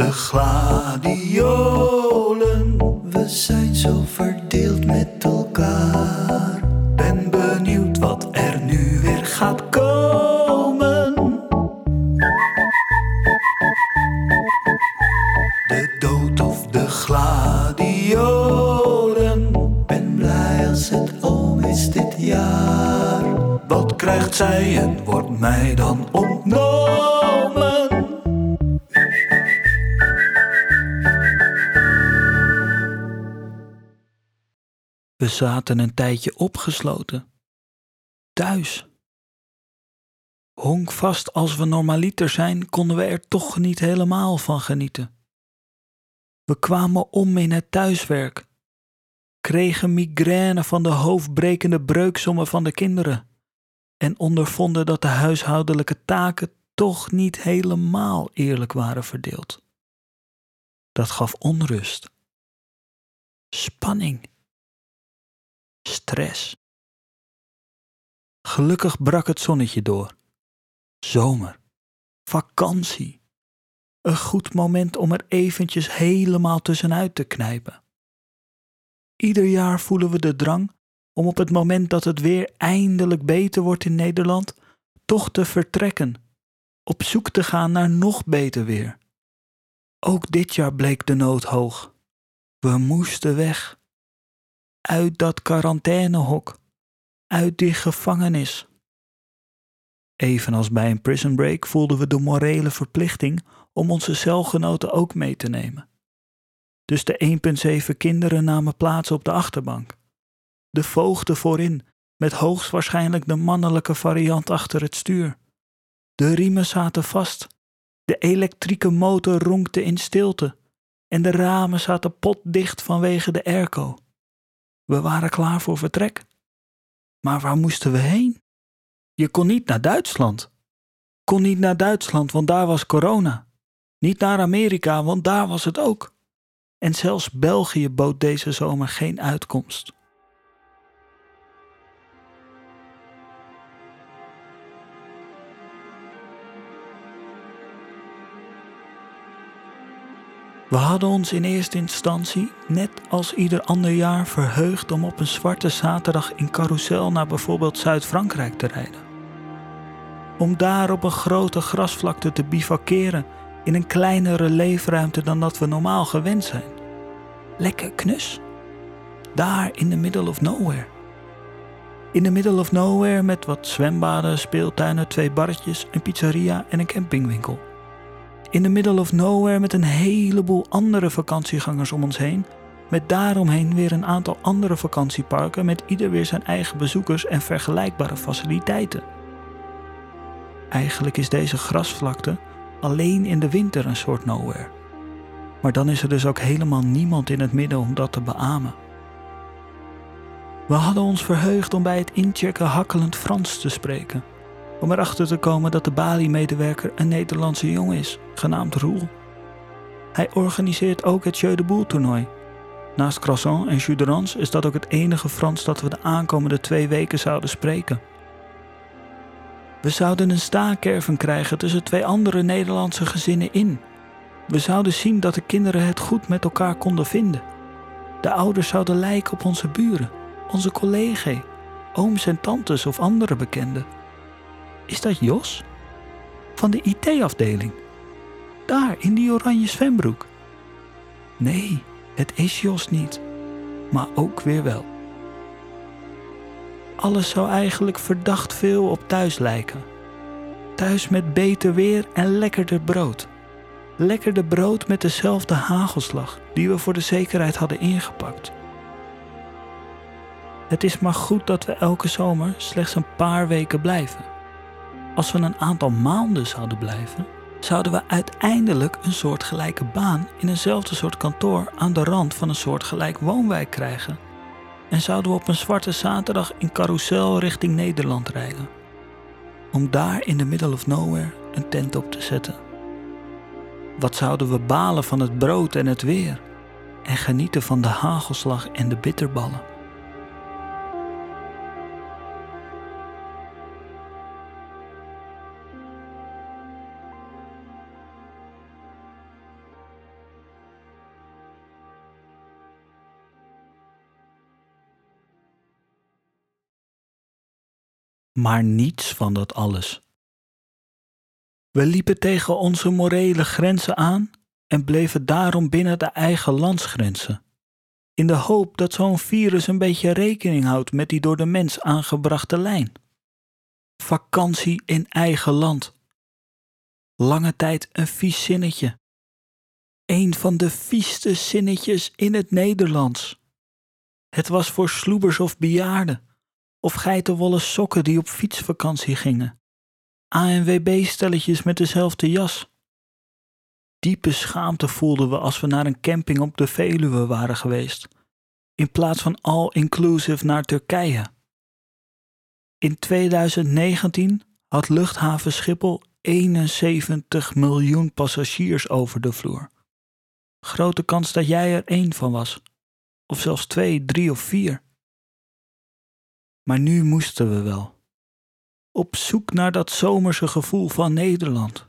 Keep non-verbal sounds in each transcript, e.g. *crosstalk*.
de gladiolen. We zijn zo verdeeld met elkaar. Ben benieuwd wat er nu weer gaat komen. De dood of de gladiolen. Ben blij als het om is dit jaar. Wat krijgt zij en wordt mij dan ontnomen? Zaten een tijdje opgesloten. Thuis. Honkvast als we normaliter zijn, konden we er toch niet helemaal van genieten. We kwamen om in het thuiswerk, kregen migraine van de hoofdbrekende breuksommen van de kinderen en ondervonden dat de huishoudelijke taken toch niet helemaal eerlijk waren verdeeld. Dat gaf onrust, spanning, stress. Gelukkig brak het zonnetje door. Zomer, vakantie. Een goed moment om er eventjes helemaal tussenuit te knijpen. Ieder jaar voelen we de drang om op het moment dat het weer eindelijk beter wordt in Nederland, toch te vertrekken, op zoek te gaan naar nog beter weer. Ook dit jaar bleek de nood hoog. We moesten weg. Uit dat quarantainehok. Uit die gevangenis. Evenals bij een prison break voelden we de morele verplichting om onze celgenoten ook mee te nemen. Dus de 1,7 kinderen namen plaats op de achterbank. De voogden voorin, met hoogstwaarschijnlijk de mannelijke variant achter het stuur. De riemen zaten vast. De elektrieke motor ronkte in stilte. En de ramen zaten potdicht vanwege de airco. We waren klaar voor vertrek. Maar waar moesten we heen? Je kon niet naar Duitsland. Kon niet naar Duitsland, want daar was corona. Niet naar Amerika, want daar was het ook. En zelfs België bood deze zomer geen uitkomst. We hadden ons in eerste instantie, net als ieder ander jaar, verheugd om op een zwarte zaterdag in carousel naar bijvoorbeeld Zuid-Frankrijk te rijden. Om daar op een grote grasvlakte te bivakeren in een kleinere leefruimte dan dat we normaal gewend zijn. Lekker knus. Daar in the middle of nowhere. In the middle of nowhere met wat zwembaden, speeltuinen, twee barretjes, een pizzeria en een campingwinkel in the middle of nowhere met een heleboel andere vakantiegangers om ons heen, met daaromheen weer een aantal andere vakantieparken met ieder weer zijn eigen bezoekers en vergelijkbare faciliteiten. Eigenlijk is deze grasvlakte alleen in de winter een soort nowhere. Maar dan is er dus ook helemaal niemand in het midden om dat te beamen. We hadden ons verheugd om bij het inchecken hakkelend Frans te spreken om erachter te komen dat de Bali-medewerker een Nederlandse jongen is, genaamd Roel. Hij organiseert ook het Jeu de Boel toernooi. Naast croissant en jus de rance is dat ook het enige Frans dat we de aankomende twee weken zouden spreken. We zouden een staakerven krijgen tussen twee andere Nederlandse gezinnen in. We zouden zien dat de kinderen het goed met elkaar konden vinden. De ouders zouden lijken op onze buren, onze collega's, ooms en tantes of andere bekenden. Is dat Jos? Van de IT-afdeling. Daar, in die oranje zwembroek. Nee, het is Jos niet. Maar ook weer wel. Alles zou eigenlijk verdacht veel op thuis lijken. Thuis met beter weer en lekkerder brood. Lekkerder brood met dezelfde hagelslag die we voor de zekerheid hadden ingepakt. Het is maar goed dat we elke zomer slechts een paar weken blijven. Als we een aantal maanden zouden blijven, zouden we uiteindelijk een soortgelijke baan in eenzelfde soort kantoor aan de rand van een soortgelijk woonwijk krijgen. En zouden we op een zwarte zaterdag in carousel richting Nederland rijden. Om daar in the middle of nowhere een tent op te zetten. Wat zouden we balen van het brood en het weer en genieten van de hagelslag en de bitterballen. Maar niets van dat alles. We liepen tegen onze morele grenzen aan en bleven daarom binnen de eigen landsgrenzen, in de hoop dat zo'n virus een beetje rekening houdt met die door de mens aangebrachte lijn. Vakantie in eigen land. Lange tijd een vies zinnetje. Een van de vieste zinnetjes in het Nederlands. Het was voor sloebers of bejaarden, of geitenwolle sokken die op fietsvakantie gingen. ANWB-stelletjes met dezelfde jas. Diepe schaamte voelden we als we naar een camping op de Veluwe waren geweest, in plaats van all-inclusive naar Turkije. In 2019 had luchthaven Schiphol 71 miljoen passagiers over de vloer. Grote kans dat jij er één van was, of zelfs twee, drie of vier. Maar nu moesten we wel. Op zoek naar dat zomerse gevoel van Nederland.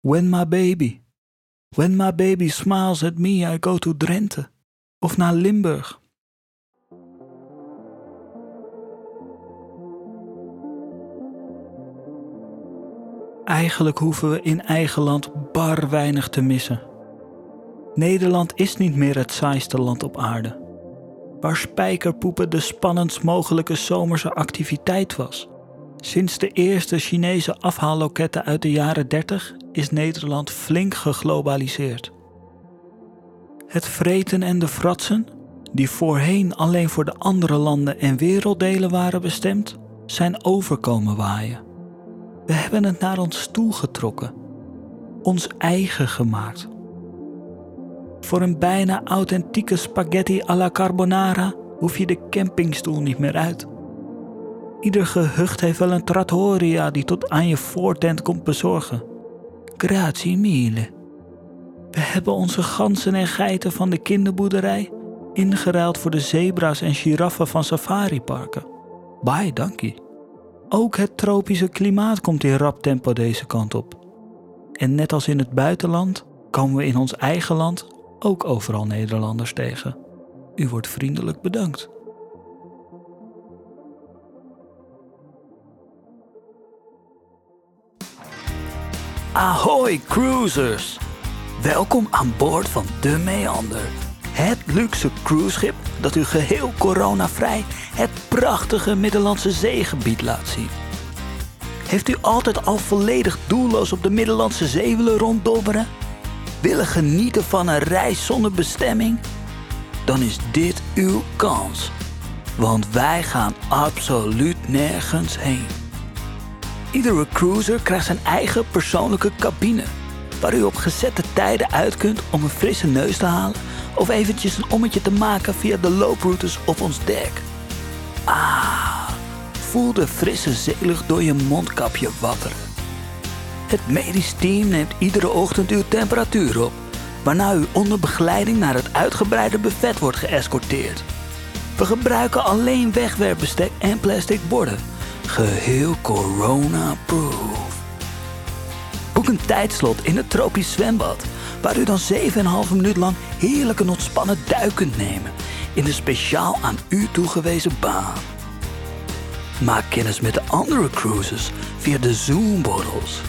When my baby, when my baby smiles at me, I go to Drenthe of naar Limburg. Eigenlijk hoeven we in eigen land bar weinig te missen. Nederland is niet meer het saaiste land op aarde. Waar spijkerpoepen de spannendst mogelijke zomerse activiteit was. Sinds de eerste Chinese afhaalloketten uit de jaren 30 is Nederland flink geglobaliseerd. Het vreten en de fratsen, die voorheen alleen voor de andere landen en werelddelen waren bestemd, zijn overkomen waaien. We hebben het naar ons toe getrokken, ons eigen gemaakt. Voor een bijna authentieke spaghetti alla carbonara hoef je de campingstoel niet meer uit. Ieder gehucht heeft wel een trattoria die tot aan je voortent komt bezorgen. Grazie mille. We hebben onze ganzen en geiten van de kinderboerderij ingeruild voor de zebra's en giraffen van safariparken. Bye, dankie. Ook het tropische klimaat komt in rap tempo deze kant op. En net als in het buitenland komen we in ons eigen land ook overal Nederlanders tegen. U wordt vriendelijk bedankt. Ahoy cruisers! Welkom aan boord van de Meander. Het luxe cruiseschip dat u geheel coronavrij het prachtige Middellandse Zeegebied laat zien. Heeft u altijd al volledig doelloos op de Middellandse Zee willen ronddobberen? Willen genieten van een reis zonder bestemming? Dan is dit uw kans. Want wij gaan absoluut nergens heen. Iedere cruiser krijgt zijn eigen persoonlijke cabine, waar u op gezette tijden uit kunt om een frisse neus te halen of eventjes een ommetje te maken via de looproutes op ons dek. Ah, voel de frisse zeelucht door je mondkapje wapperen. Het medisch team neemt iedere ochtend uw temperatuur op, waarna u onder begeleiding naar het uitgebreide buffet wordt geëscorteerd. We gebruiken alleen wegwerpbestek en plastic borden Geheel corona-proof. Boek een tijdslot in het tropisch zwembad, waar u dan 7,5 minuut lang heerlijk een ontspannen duik kunt nemen in de speciaal aan u toegewezen baan. Maak kennis met de andere cruises via de Zoom-borrels.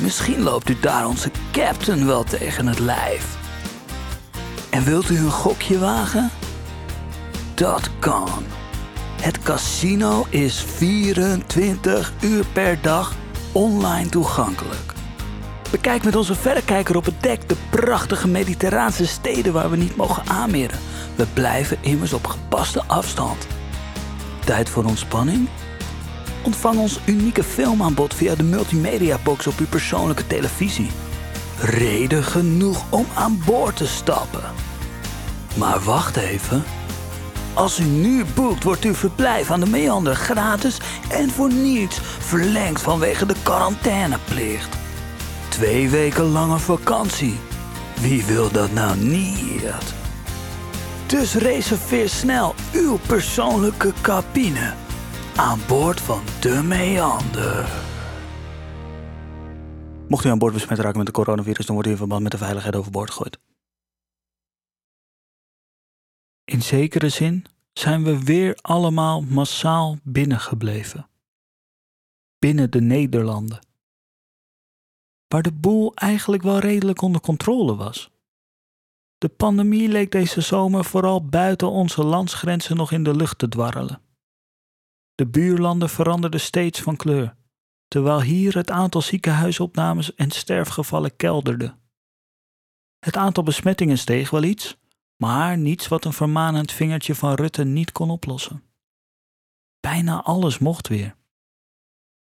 Misschien loopt u daar onze captain wel tegen het lijf. En wilt u een gokje wagen? Dat kan. Het casino is 24 uur per dag online toegankelijk. Bekijk met onze verrekijker op het dek de prachtige mediterraanse steden waar we niet mogen aanmeren. We blijven immers op gepaste afstand. Tijd voor ontspanning? Ontvang ons unieke filmaanbod via de multimedia box op uw persoonlijke televisie. Reden genoeg om aan boord te stappen. Maar wacht even. Als u nu boekt, wordt uw verblijf aan de Meander gratis en voor niets verlengd vanwege de quarantaineplicht. Twee weken lange vakantie. Wie wil dat nou niet? Dus reserveer snel uw persoonlijke cabine aan boord van de Meander. Mocht u aan boord besmet raken met de coronavirus, dan wordt u in verband met de veiligheid overboord gegooid. In zekere zin zijn we weer allemaal massaal binnengebleven. binnen de Nederlanden. Waar de boel eigenlijk wel redelijk onder controle was. De pandemie leek deze zomer vooral buiten onze landsgrenzen nog in de lucht te dwarrelen. De buurlanden veranderden steeds van kleur, terwijl hier het aantal ziekenhuisopnames en sterfgevallen kelderde. Het aantal besmettingen steeg wel iets, maar niets wat een vermanend vingertje van Rutte niet kon oplossen. Bijna alles mocht weer.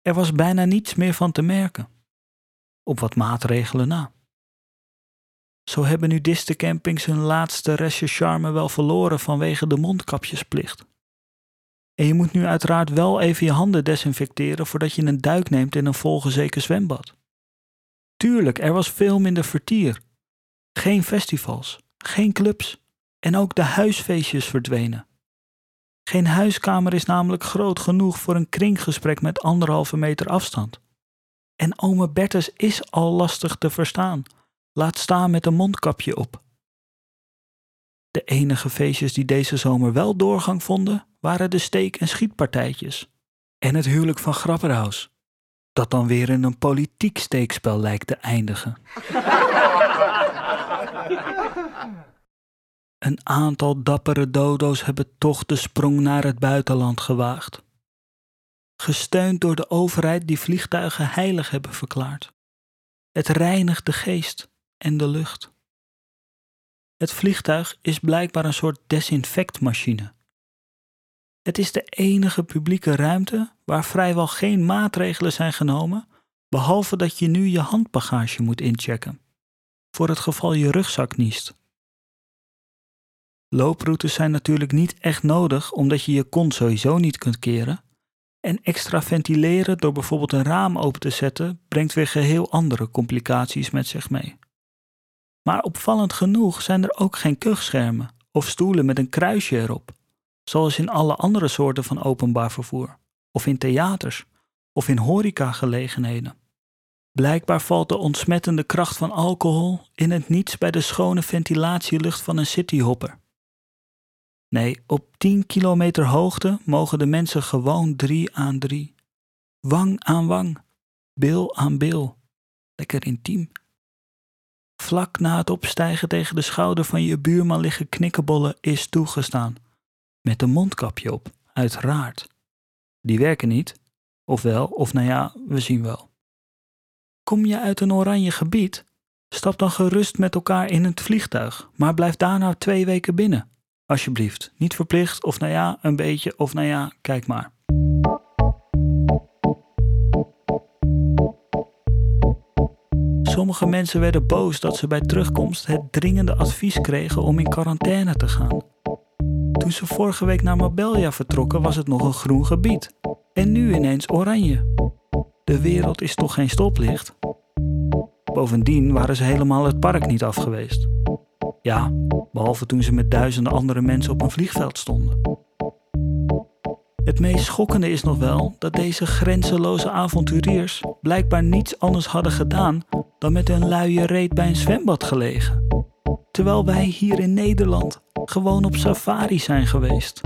Er was bijna niets meer van te merken. Op wat maatregelen na. Zo hebben nu campings hun laatste restje charme wel verloren vanwege de mondkapjesplicht. En je moet nu uiteraard wel even je handen desinfecteren voordat je een duik neemt in een volgezeken zwembad. Tuurlijk, er was veel minder vertier. Geen festivals, geen clubs en ook de huisfeestjes verdwenen. Geen huiskamer is namelijk groot genoeg voor een kringgesprek met anderhalve meter afstand. En ome Bertus is al lastig te verstaan, laat staan met een mondkapje op. De enige feestjes die deze zomer wel doorgang vonden, waren de steek- en schietpartijtjes. En het huwelijk van Grapperhaus, dat dan weer in een politiek steekspel lijkt te eindigen. *laughs* Een aantal dappere dodo's hebben toch de sprong naar het buitenland gewaagd. Gesteund door de overheid die vliegtuigen heilig hebben verklaard. Het reinigt de geest en de lucht. Het vliegtuig is blijkbaar een soort desinfectmachine. Het is de enige publieke ruimte waar vrijwel geen maatregelen zijn genomen, behalve dat je nu je handbagage moet inchecken, voor het geval je rugzak niest. Looproutes zijn natuurlijk niet echt nodig omdat je je kont sowieso niet kunt keren. En extra ventileren door bijvoorbeeld een raam open te zetten brengt weer geheel andere complicaties met zich mee. Maar opvallend genoeg zijn er ook geen kuchschermen of stoelen met een kruisje erop, zoals in alle andere soorten van openbaar vervoer, of in theaters, of in horecagelegenheden. Blijkbaar valt de ontsmettende kracht van alcohol in het niets bij de schone ventilatielucht van een cityhopper. Nee, op 10 kilometer hoogte mogen de mensen gewoon drie aan drie. Wang aan wang, bil aan bil. Lekker intiem. Vlak na het opstijgen tegen de schouder van je buurman liggen knikkenbollen is toegestaan. Met een mondkapje op, uiteraard. Die werken niet. Of wel, of nou ja, we zien wel. Kom je uit een oranje gebied? Stap dan gerust met elkaar in het vliegtuig, maar blijf daarna twee weken binnen. Alsjeblieft, niet verplicht of nou ja, een beetje of nou ja, kijk maar. Sommige mensen werden boos dat ze bij terugkomst het dringende advies kregen om in quarantaine te gaan. Toen ze vorige week naar Mabelja vertrokken was het nog een groen gebied. En nu ineens oranje. De wereld is toch geen stoplicht? Bovendien waren ze helemaal het park niet af geweest. Ja, behalve toen ze met duizenden andere mensen op een vliegveld stonden. Het meest schokkende is nog wel dat deze grenzeloze avonturiers blijkbaar niets anders hadden gedaan dan met hun luie reet bij een zwembad gelegen. Terwijl wij hier in Nederland gewoon op safari zijn geweest.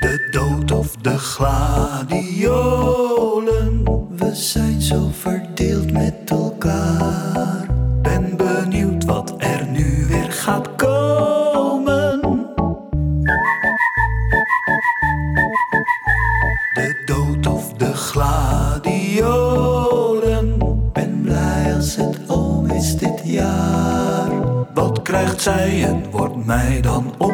De dood of de gladiolen, we zijn zo verdeeld met elkaar. Zij wordt mij dan ontnomen?